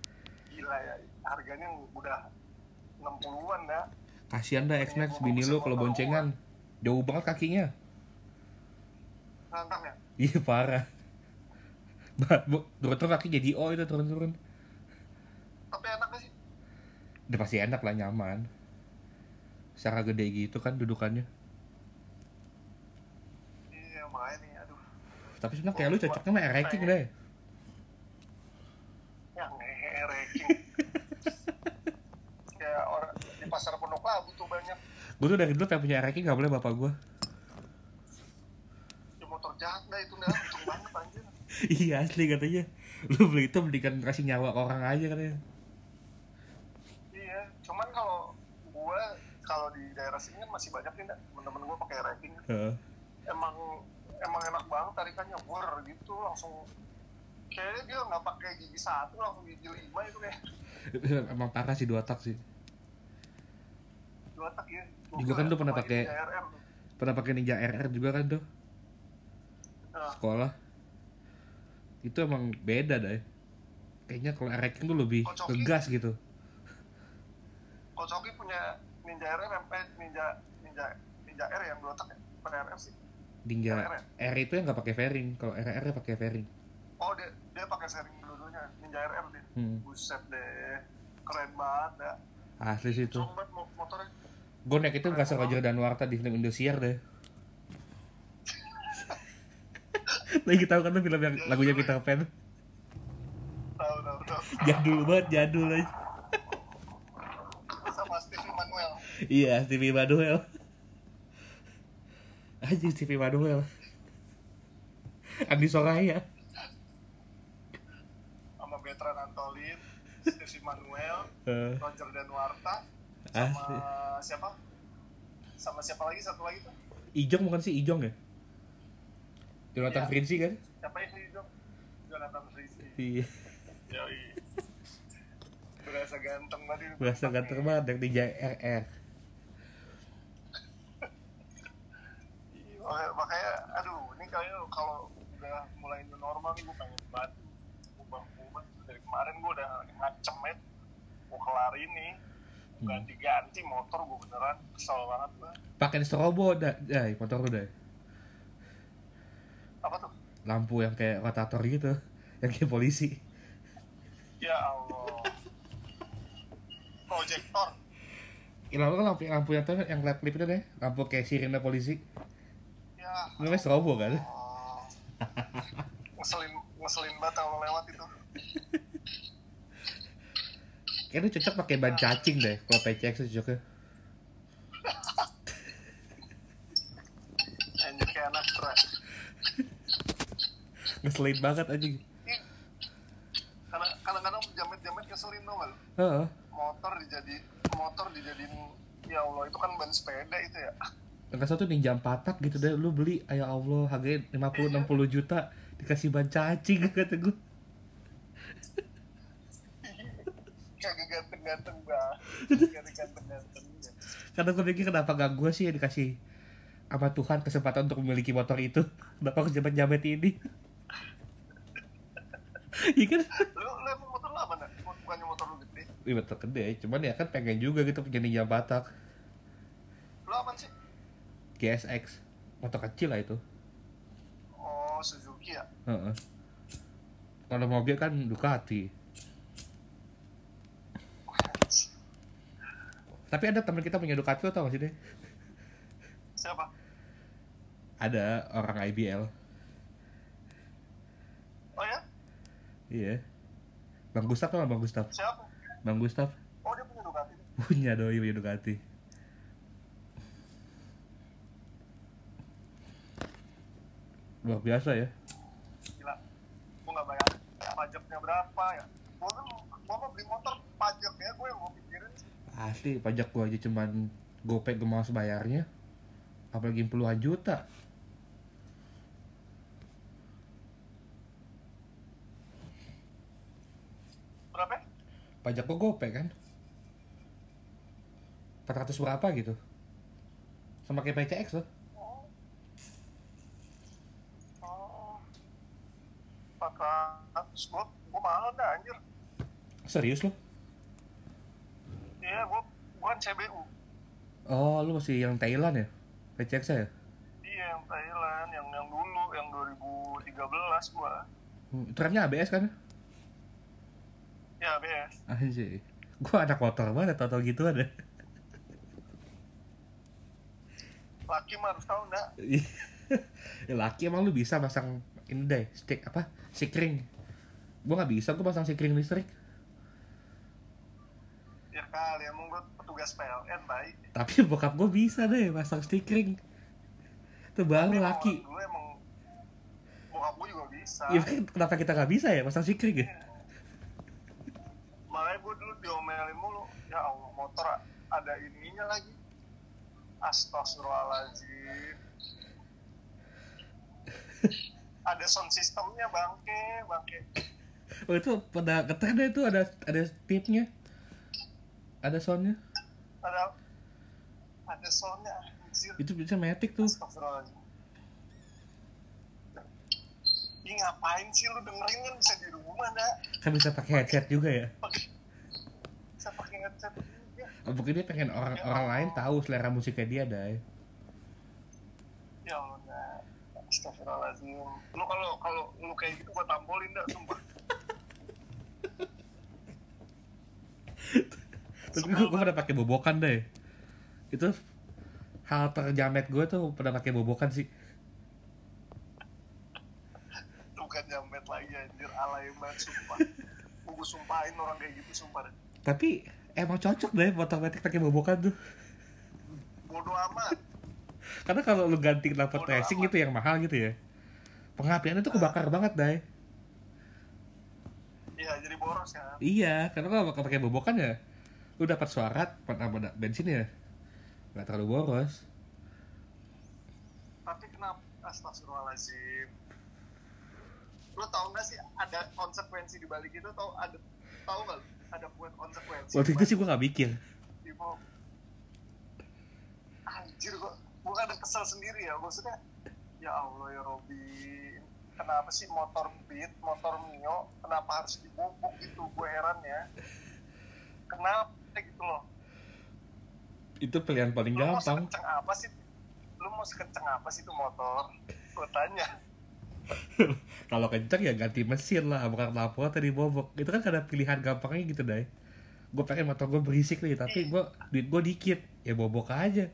gila ya harganya udah 60-an dah. Kasihan dah X-Max bini lu kalau boncengan. jauh banget kakinya. Ngangkang ya? Iya parah. Turun-turun kaki jadi O itu turun-turun. Tapi enak gak sih? Udah pasti enak lah nyaman. Secara gede gitu kan dudukannya. Iya makanya tapi sebenarnya kayak lu cocoknya sama ranking deh. Ya ngehe kayak orang di pasar pondok labu tuh banyak. Gue tuh dari dulu pengen punya ranking gak boleh bapak gue ya motor jahat dah itu dah untung banget anjir. Iya asli katanya. Lu beli itu mendingan kasih nyawa ke orang aja katanya. Iya cuman kalau gua kalau di daerah sini kan masih banyak nih temen-temen gua pakai ranking. Heeh. emang emang enak banget tarikannya wur gitu langsung. Kayaknya dia nggak pakai gigi satu langsung gigi lima itu kayak. Emang parah sih dua tak sih. Dua tak ya Juga kan lu pernah pakai- tuh. pernah pakai Ninja RR juga kan tuh? Nah, sekolah. Itu emang beda deh kayaknya kalau ranking tuh lebih Kocoki. ngegas gitu. Kocoki punya Ninja RR eh Ninja Ninja Ninja R yang dua tak ya? Bukan RR sih Ninja RR ya? R itu yang nggak pakai fairing. Kalau RR nya pakai fairing. Oh dia dia pakai sharing dua-duanya. Ninja RR dia. Hmm. buset deh. Keren banget dah asli sih itu. Sombet mo- motornya. Gue naik itu nggak Roger dan Warta di film Indosiar deh. Lagi tahu kan tuh film yang lagunya Peter Pan? Tahu tahu tahu. Jadul banget jadul aja sama Steve Manuel. Iya Stevie Manuel aja Stevie Manuel Andi Soraya. Sama Bertrand Antolin Steve Manuel Eh, Roger Danuarta asli sama siapa? Sama siapa lagi? Satu lagi tuh? Ijong bukan sih? Ijong ya? Jonathan Iya. Frinzi kan? Siapa itu dong Jonathan Frizzy iya. Yoi. berasa ganteng banget berasa ganteng banget yang Ninja RR Iya, makanya, makanya aduh ini kayaknya kalau udah mulai new normal nih gue pengen banget ubah-ubah dari kemarin gue udah ngacem ya gue kelar ini Hmm. ganti-ganti motor gue beneran kesel banget gue pakai strobo dah dah motor lu dah apa tuh? Lampu yang kayak rotator gitu yang kayak polisi. Ya Allah. Proyektor Ya, lampu kan lampu, lampu yang tuh yang led clip itu deh lampu kayak sirine polisi. ya namanya strobo kan? Ngeselin ngeselin banget kalau lewat itu. Kayaknya cocok pakai ban cacing deh kalau PCX tuh cocoknya. Anjir kayak anak ngeselin banget aja karena kadang-kadang jamet-jamet ngeselin dong lu Heeh. motor dijadi motor dijadiin ya Allah itu kan ban sepeda itu ya Yang satu ninja patak gitu deh. Lu beli ya Allah harganya 50 60 juta dikasih ban cacing kata gue kagak ganteng-ganteng ganteng-ganteng karena gue pikir kenapa gak gue sih yang dikasih sama Tuhan kesempatan untuk memiliki motor itu? Kenapa aku jamet-jamet ini? Iya kan? Lu lu emang motor lu apa bukannya motor lu gede. Iya motor gede. Cuman ya kan pengen juga gitu punya ninja patak. Lu apa sih GSX motor kecil lah itu. Oh Suzuki ya? Heeh. kalau mobil kan Ducati. Tapi ada teman kita punya Ducati lo tau gak sih deh siapa? Ada orang IBL oh ya? Iya. Bang Gustaf gak Bang Gustaf? Siapa? Bang Gustaf. Oh dia punya Ducati. Punya doi punya Ducati luar biasa ya gila pajaknya berapa ya gue kan gue mau beli motor pajaknya gue yang gue pikirin Asli pajak gua aja cuman gopay gue males bayarnya. Apalagi puluhan juta. berapa ya? Pajak gua gopay kan. 400 berapa gitu. Sama kayak PCX loh. 400 gue gue mahal dah anjir Serius loh? iya gue gue kan CBU Oh, lu masih yang Thailand ya? PCX ya? iya yang Thailand yang yang dulu yang 2013 gue remnya ABS kan? ya BS Anjir. Gua anak motor banget tau-tau gitu ada. laki mah harus tahu enggak ya laki emang lu bisa pasang ini deh, stick apa? Sikring. Gua nggak bisa, gua pasang sikring listrik. ya kali emang gue petugas PLN baik Tapi bokap gua bisa deh pasang sikring. Itu baru laki. Dulu emang bokap gue juga bisa. Iya kan kenapa kita nggak bisa ya pasang sikring ya? Makanya gue dulu diomelin mulu. Ya Allah motor ada ininya lagi. Astagfirullahaladzim. ada sound systemnya bangke, bangke. Oh itu pada deh itu ada ada tipnya. Ada soundnya. Ada ada soundnya anjir. Itu bisa matic tuh. Ih ngapain sih lu dengerin kan bisa di rumah dah. Kan bisa pakai headset juga ya. Bisa pakai headset juga. Mungkin dia pengen orang orang lain tahu selera musiknya dia deh. Ya Allah, nah. Astagfirullahaladzim. Lu kalau kalau lu kayak gitu gua tampolin dah, sumpah. Tapi gue, gue pada pakai bobokan deh. Itu hal terjamet gue tuh pada pakai bobokan sih. Bukan jamet lagi anjir, alay banget sumpah. Gua sumpahin orang kayak gitu sumpah deh. Tapi emang cocok deh motor metik pakai bobokan tuh. Bodoh amat. Karena kalau lu ganti knalpot Bodo racing amat. gitu yang mahal gitu ya. Pengapiannya tuh kebakar banget deh. Iya, jadi boros kan. Iya, karena kalau pakai bobokan ya lu dapat suara pada bensin ya nggak terlalu boros. Tapi kenapa astagfirullahaladzim. Lu tau gak sih ada konsekuensi di balik itu tau ada tau gak ada buat konsekuensi Waktu itu sih gue nggak mikir. Anjir gua gua kadang kesel sendiri ya maksudnya ya Allah ya Robi. Kenapa sih motor Beat motor Mio kenapa harus dibobok gitu? Gue heran ya. Kenapa gitu loh? Itu pilihan paling lu mau gampang. sekenceng apa sih? Lu mau sekenceng apa sih tuh motor? Gue tanya. Kalau kenceng ya ganti mesin lah, bukan knalpot tadi bobok. Itu kan ada pilihan gampangnya gitu deh. Gue pengen motor gue berisik nih, tapi gue duit gue dikit, ya bobok aja.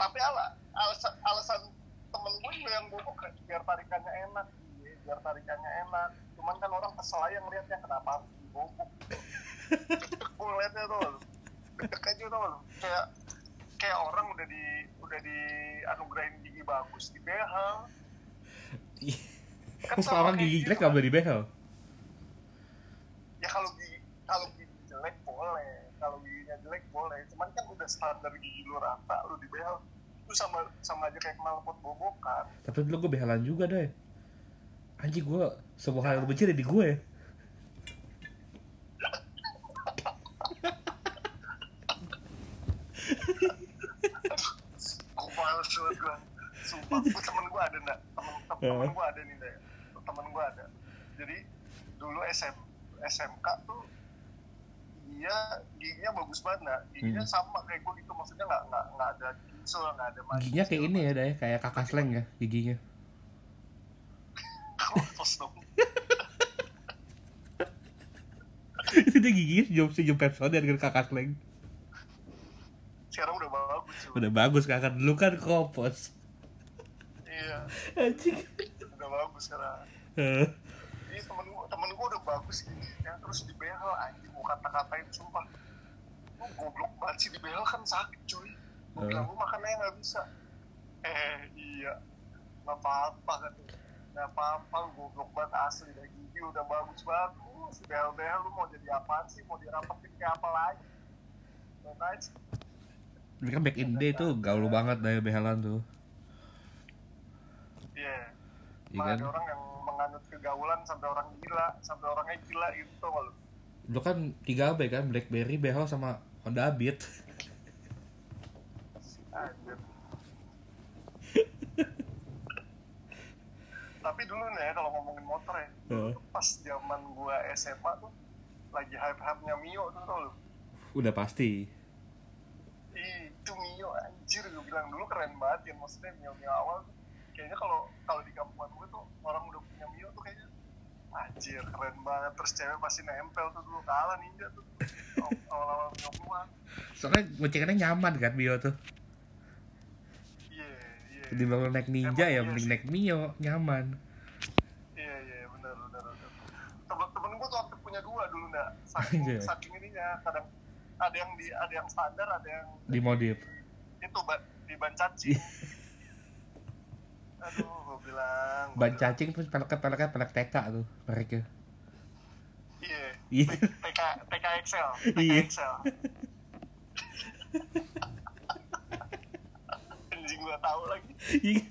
Tapi ala, alasan alasan temen gue juga yang kan biar tarikannya enak iya, biar tarikannya enak. Cuman kan orang kesel aja ngeliatnya kenapa harus dibobok gitu gue ngeliatnya tuh deg aja tuh kayak kayak orang udah di udah di anugerahin gigi bagus di behel Kan Terus sama orang gigi gitu jelek kan. gak boleh dibehel. ya kalau gigi kalau gigi jelek boleh. Kalau jelek boleh. Cuman kan udah standar gigi lu rata lu di behel. Itu sama sama aja kayak knalpot bobokan. Tapi dulu gue behelan juga deh. Anjing gue, semua hal yang lu benci ada di gue. gue sumpah. Gue temen gue ada nggak temen temen, Ya. temen gue ada nih deh temen gue ada. Jadi dulu SM SMK tuh dia giginya bagus banget nggak giginya Hmm. sama kayak gue gitu maksudnya nggak nggak nggak ada gingsel nggak ada manis Giginya kayak ini ya deh, kayak kakak sleng ya giginya. Itu dia giginya sejauh sejauh Pepsodent dengan kakak sleng. sekarang udah bagus. Udah bagus kakak dulu kan kropos. iya Anjing. udah bagus sekarang Eh, Iya temen gue temen gue udah bagus gini ya terus di behel anjing gue kata-katain sumpah. Lu goblok banget sih di behel kan sakit cuy. Gue bilang lu makannya nggak bisa. Eh iya. Nggak apa-apa kan. Nggak apa-apa lu goblok banget asli. Dah gigi udah bagus bagus behel behel lu mau jadi apaan sih? Mau dirapetin kayak apa lagi? Dan aja kan back in day tuh gaul banget dari behelan tuh. iya. Iya Malah kan? ada orang yang menganut kegaulan sampai orang gila sampai orangnya gila gitu kalau Dulu kan 3B kan, Blackberry, behel sama Honda Beat. Tapi dulu nih ya kalau ngomongin motor ya, Heeh. pas zaman gua SMA tuh lagi hype-hype-nya Mio tuh tau lu. Udah pasti. Ih, itu Mio anjir gue bilang dulu keren banget ya maksudnya Mio Mio awal tuh kayaknya kalau kalau di kampungan gue tuh orang udah punya Mio anjir keren banget terus cewek pasti nempel tuh dulu kalah ninja tuh awal-awal Mio keluar Soalnya gocengannya nyaman kan Mio tuh. iya iya Jadi baru naik Ninja Emang ya iya mending naik Mio, nyaman. Iya iya benar benar. Temen-temen gue tuh hampir punya dua dulu nggak. Saking Anjay. saking ininya kadang ada yang di ada yang standar ada yang Dimodif. itu di ban caci. Aduh gue bilang. gua Ban cacing tuh peleknya peleknya pelek TK tuh mereka. Iya. Iya. TK TK Excel. TK Iya. Excel. Anjing gue tahu lagi. Iya.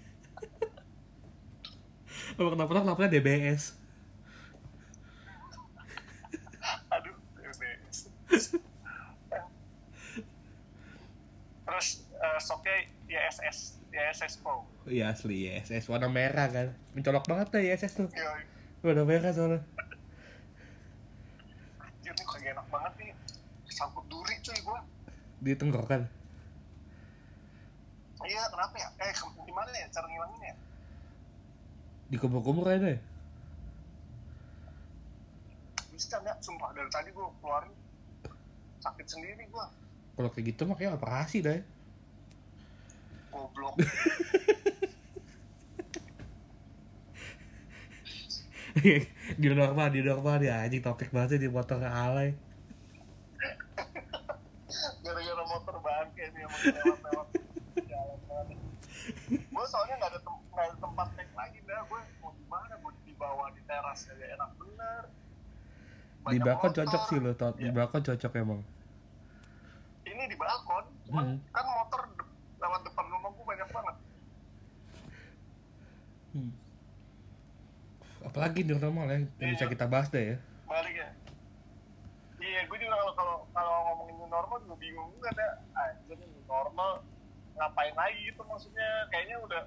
Kalau kenapa kenapa DBS. Aduh. BBS. Terus eh, stoknya ISS ISS Pro. Iya asli ISS warna merah kan. Mencolok banget tuh ISS tuh. Yoi. Warna merah soalnya. Anjir nih kagak enak banget nih Sangkut duri cuy gua Di tenggorokan. Iya kenapa ya? Eh gimana ya cara ngilanginnya? Di kumur-kumur aja deh. Bisa nggak? Sumpah dari tadi gua keluarin Sakit sendiri gua Kalau kayak gitu makanya operasi dah. ya. Goblok di normal, di normal dia anjing topik banget sih di motor alay. Gara-gara motor bangke nih Emang lewat-lewat Gua soalnya nggak ada, tem- nggak ada tempat take lagi dah Gua mau di mana? Gua di bawah di teras ya enak bener Di Banyak balkon motor. cocok sih lo, Tot. Di Iya. balkon cocok emang. Ini di balkon Cuman Hmm. kan motor lewat depan rumah gua banyak banget Hmm. Apalagi di normal ya, yang Iya. bisa kita bahas deh ya. balik ya iya gue juga kalau kalau kalau ngomongin new normal juga bingung juga ada anjir new normal ngapain lagi gitu maksudnya kayaknya udah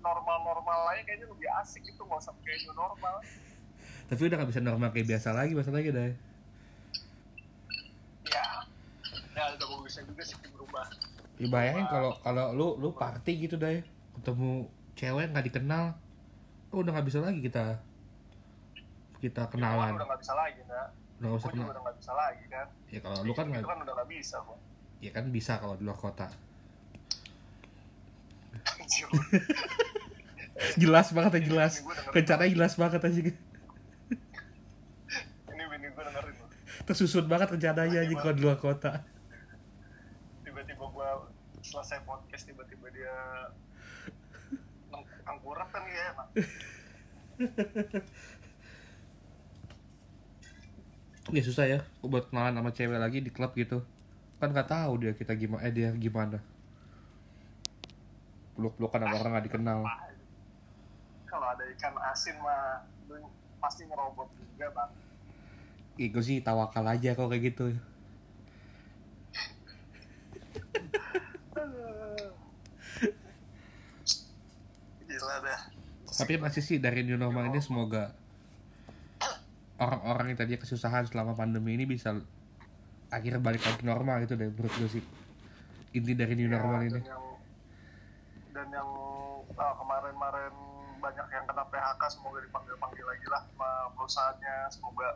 normal normal aja kayaknya lebih asik gitu nggak usah kayak new normal Tapi udah gak bisa normal kayak biasa lagi, masalahnya deh. ya ya udah bagusnya juga sih berubah Ya bayangin kalau kalau lu lu party gitu deh, ketemu cewek nggak dikenal, oh, udah nggak bisa lagi kita kita Cuman kenalan, udah nggak bisa lagi nah udah nggak juga kenal. udah bisa lagi kan Ya kalau lu kan nggak, kan udah nggak bisa kok ya kan bisa kalau di luar kota. Jelas banget ya jelas, rencananya jelas banget aja. Tersusun banget rencananya aja kalau di luar kota. tiba-tiba gua selesai podcast tiba-tiba dia kan ya emang Ya susah ya, buat kenalan sama cewek lagi di klub gitu. Kan nggak tahu dia kita gimana, eh dia gimana. Peluk-pelukan sama orang nggak dikenal. Kalau ada ikan asin mah pasti ngerobot juga bang Ih, gue sih tawakal aja kalau kayak gitu. gila dah Tapi masih sih dari new normal ini semoga orang-orang yang tadinya kesusahan selama pandemi ini bisa akhirnya balik lagi normal gitu deh menurut gue sih. Inti dari new Ya, normal dan ini. yang dan yang ah, kemarin-kemarin banyak yang kena PHK semoga dipanggil-panggil lagi lah sama perusahaannya semoga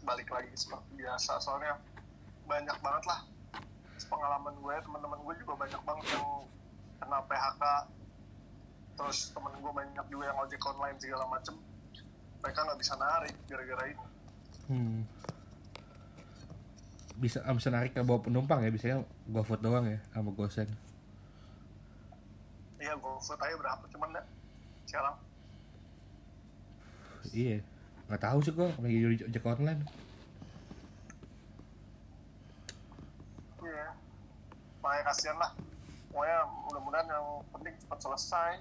balik lagi seperti biasa soalnya banyak banget lah pengalaman gue teman-teman gue juga banyak banget yang kena PHK terus temen gue banyak juga yang ojek online segala macem mereka nggak bisa narik gara-gara ini Hmm. Bisa ah, bisa narik ke bawa penumpang ya, biasanya GoFood doang ya sama GoSend. iya gue food aja berapa cuman dah sekarang iya nggak tahu sih gua lagi jadi ojek online Iya. Makanya kasihan lah. Pokoknya mudah-mudahan yang penting cepat selesai.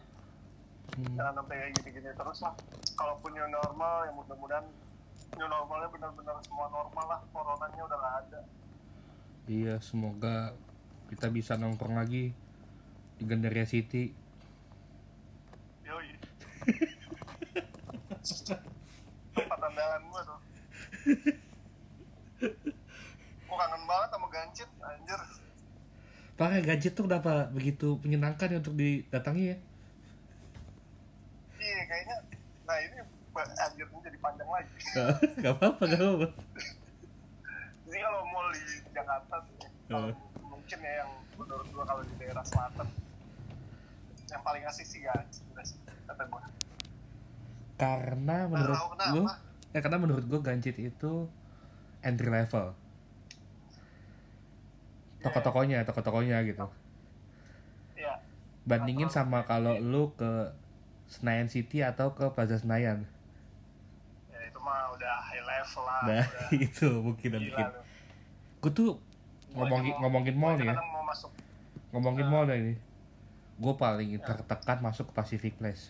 Hmm. Jangan sampai kayak gini-gini terus lah. Kalaupun new normal, ya mudah-mudahan new normalnya benar-benar semua normal lah. Coronanya udah nggak ada. iya semoga kita bisa nongkrong lagi di Gandaria City Yoi. Tempat andalan gua tuh. Gua kangen banget sama Gancit, anjir. Parah gadget tuh kenapa begitu menyenangkan ya untuk didatangi ya? Iya, kayaknya. Nah ini ba- anjir ini jadi panjang lagi. gak apa-apa, gak apa-apa. Jadi kalau mall di Jakarta tuh, ya, kalau Eh. mungkin ya yang menurut gua kalau di daerah selatan yang paling asik sih sih kata gua. Karena menurut kenapa. lu, ya karena menurut gue Ganjit itu entry level. Toko-tokonya, toko-tokonya gitu. Iya. Bandingin sama kalau lu ke Senayan City atau ke Plaza Senayan. Ya itu mah udah high level lah. Nah, udah itu mungkin gila mungkin. Gue tuh ngomongin mau- ngomongin mall nih ya. kadang mau masuk Ngomongin Ah. mall dah ini. Gue paling tertekan masuk ke Pacific Place.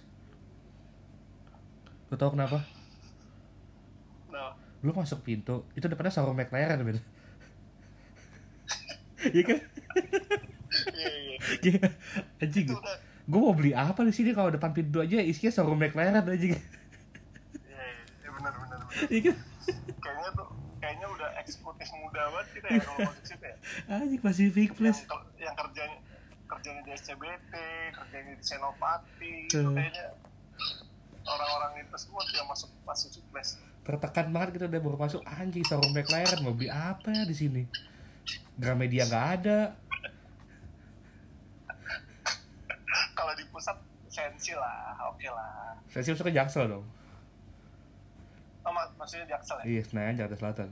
Lu tau kenapa? nah, lu masuk pintu itu depannya showroom McLaren men Iya kan? iya iya Iya. Anjing. itu udah Gue mau beli apa di sini kalau depan pintu aja isinya showroom McLaren anjing. iya iya benar benar Iya kan? kayaknya tuh kayaknya udah eksekutif muda banget kita ya kalau masuk situ ya Anjing Pacific yang, Place. ker- yang kerjanya kerjanya di SCBT kerjanya di Senopati itu Hmm. kayaknya orang-orang itu semua tuh yang masuk masuk Place Tertekan banget kita udah baru masuk anjing showroom McLaren mau beli apa ya di sini? Gramedia nggak ada. Kalau di pusat sensi lah oke lah Saya sih masuk ke Jaksel dong. oh, mak- maksudnya di Aksel ya Iya, Senayan Jakarta Selatan.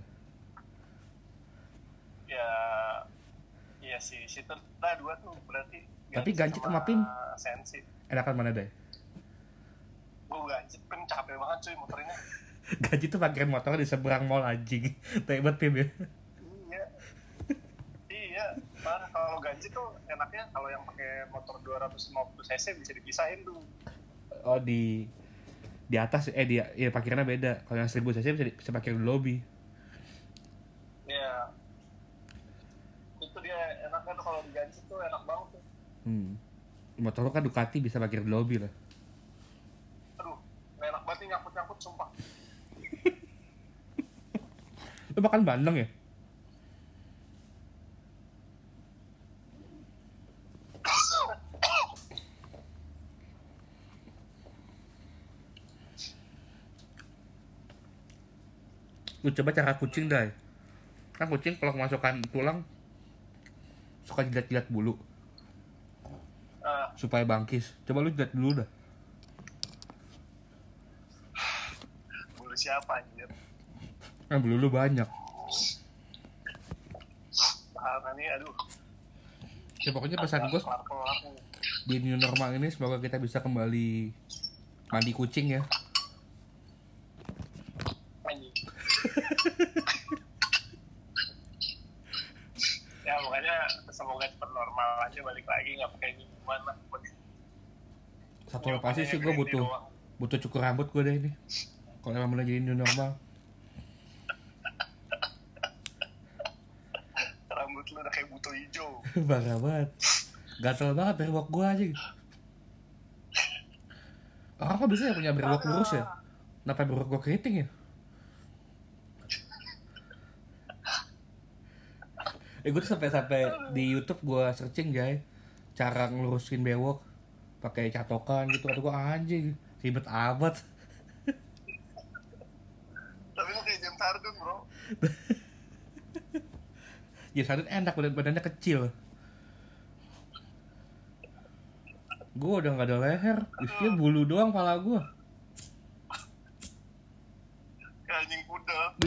ya iya sih situ nah dua tuh berarti Tapi Gancit sama sama Pin? sensi Enakan mana deh? gue gancit pin capek banget cuy muternya Gaji tuh pakai motor di seberang mall anjing. Tebet pim ya. Parah kalau ganjil tuh enaknya kalau yang pakai motor 250 cc bisa dipisahin tuh Oh di di atas eh di ya parkirnya beda. Kalau yang 1000 cc bisa di- bisa parkir di lobby. Iya. Itu dia enaknya tuh kalau diganti tuh enak banget tuh. Hmm. Motor lu kan Ducati bisa parkir di lobby lah. Aduh, enak banget nih nyangkut-nyangkut sumpah. Lu makan bandeng ya? Lu coba cara kucing dah. Kan kucing kalau kemasukan tulang suka jilat-jilat bulu Nah, supaya bangkis. Coba lu jilat dulu dah. bulu siapa anjir? Kan bulu lu banyak. Parah nih, aduh. Ya pokoknya pesan gue di new normal ini semoga kita bisa kembali mandi kucing ya. Anjing. ya pokoknya semoga cepat normal aja balik lagi nggak pakai minuman lah Satu lokasi sih gue butuh butuh cukur rambut gue deh ini. Kalau emang bener jadi new normal. rambut lu udah kayak buto hijau Parah banget. Gatel banget berwok gue aja. Orang kok bisa ya punya berwok lurus ya? Kenapa berwok gue keriting ya? Eh gue tuh sampai-sampai di YouTube gue searching guys cara ngelurusin bewok pakai catokan gitu atau gue anjing ribet amat. Tapi lu kayak James Harden bro. Ya sadar enak badan badannya kecil. Gue udah nggak ada leher isinya bulu doang pala gue kayak anjing kuda.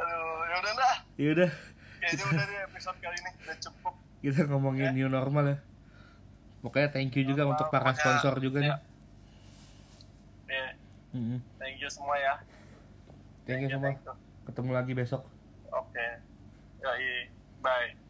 Aduh yaudah dah yaudah kayaknya udah deh episode kali ini udah cukup kita ngomongin new normal ya Pokoknya thank you juga untuk para Pokoknya, sponsor juga nih. ya. Iya, Mm-mm. thank you semua ya. Thank you semua. thank you. Ketemu lagi besok. Oke. Yoi. Bye.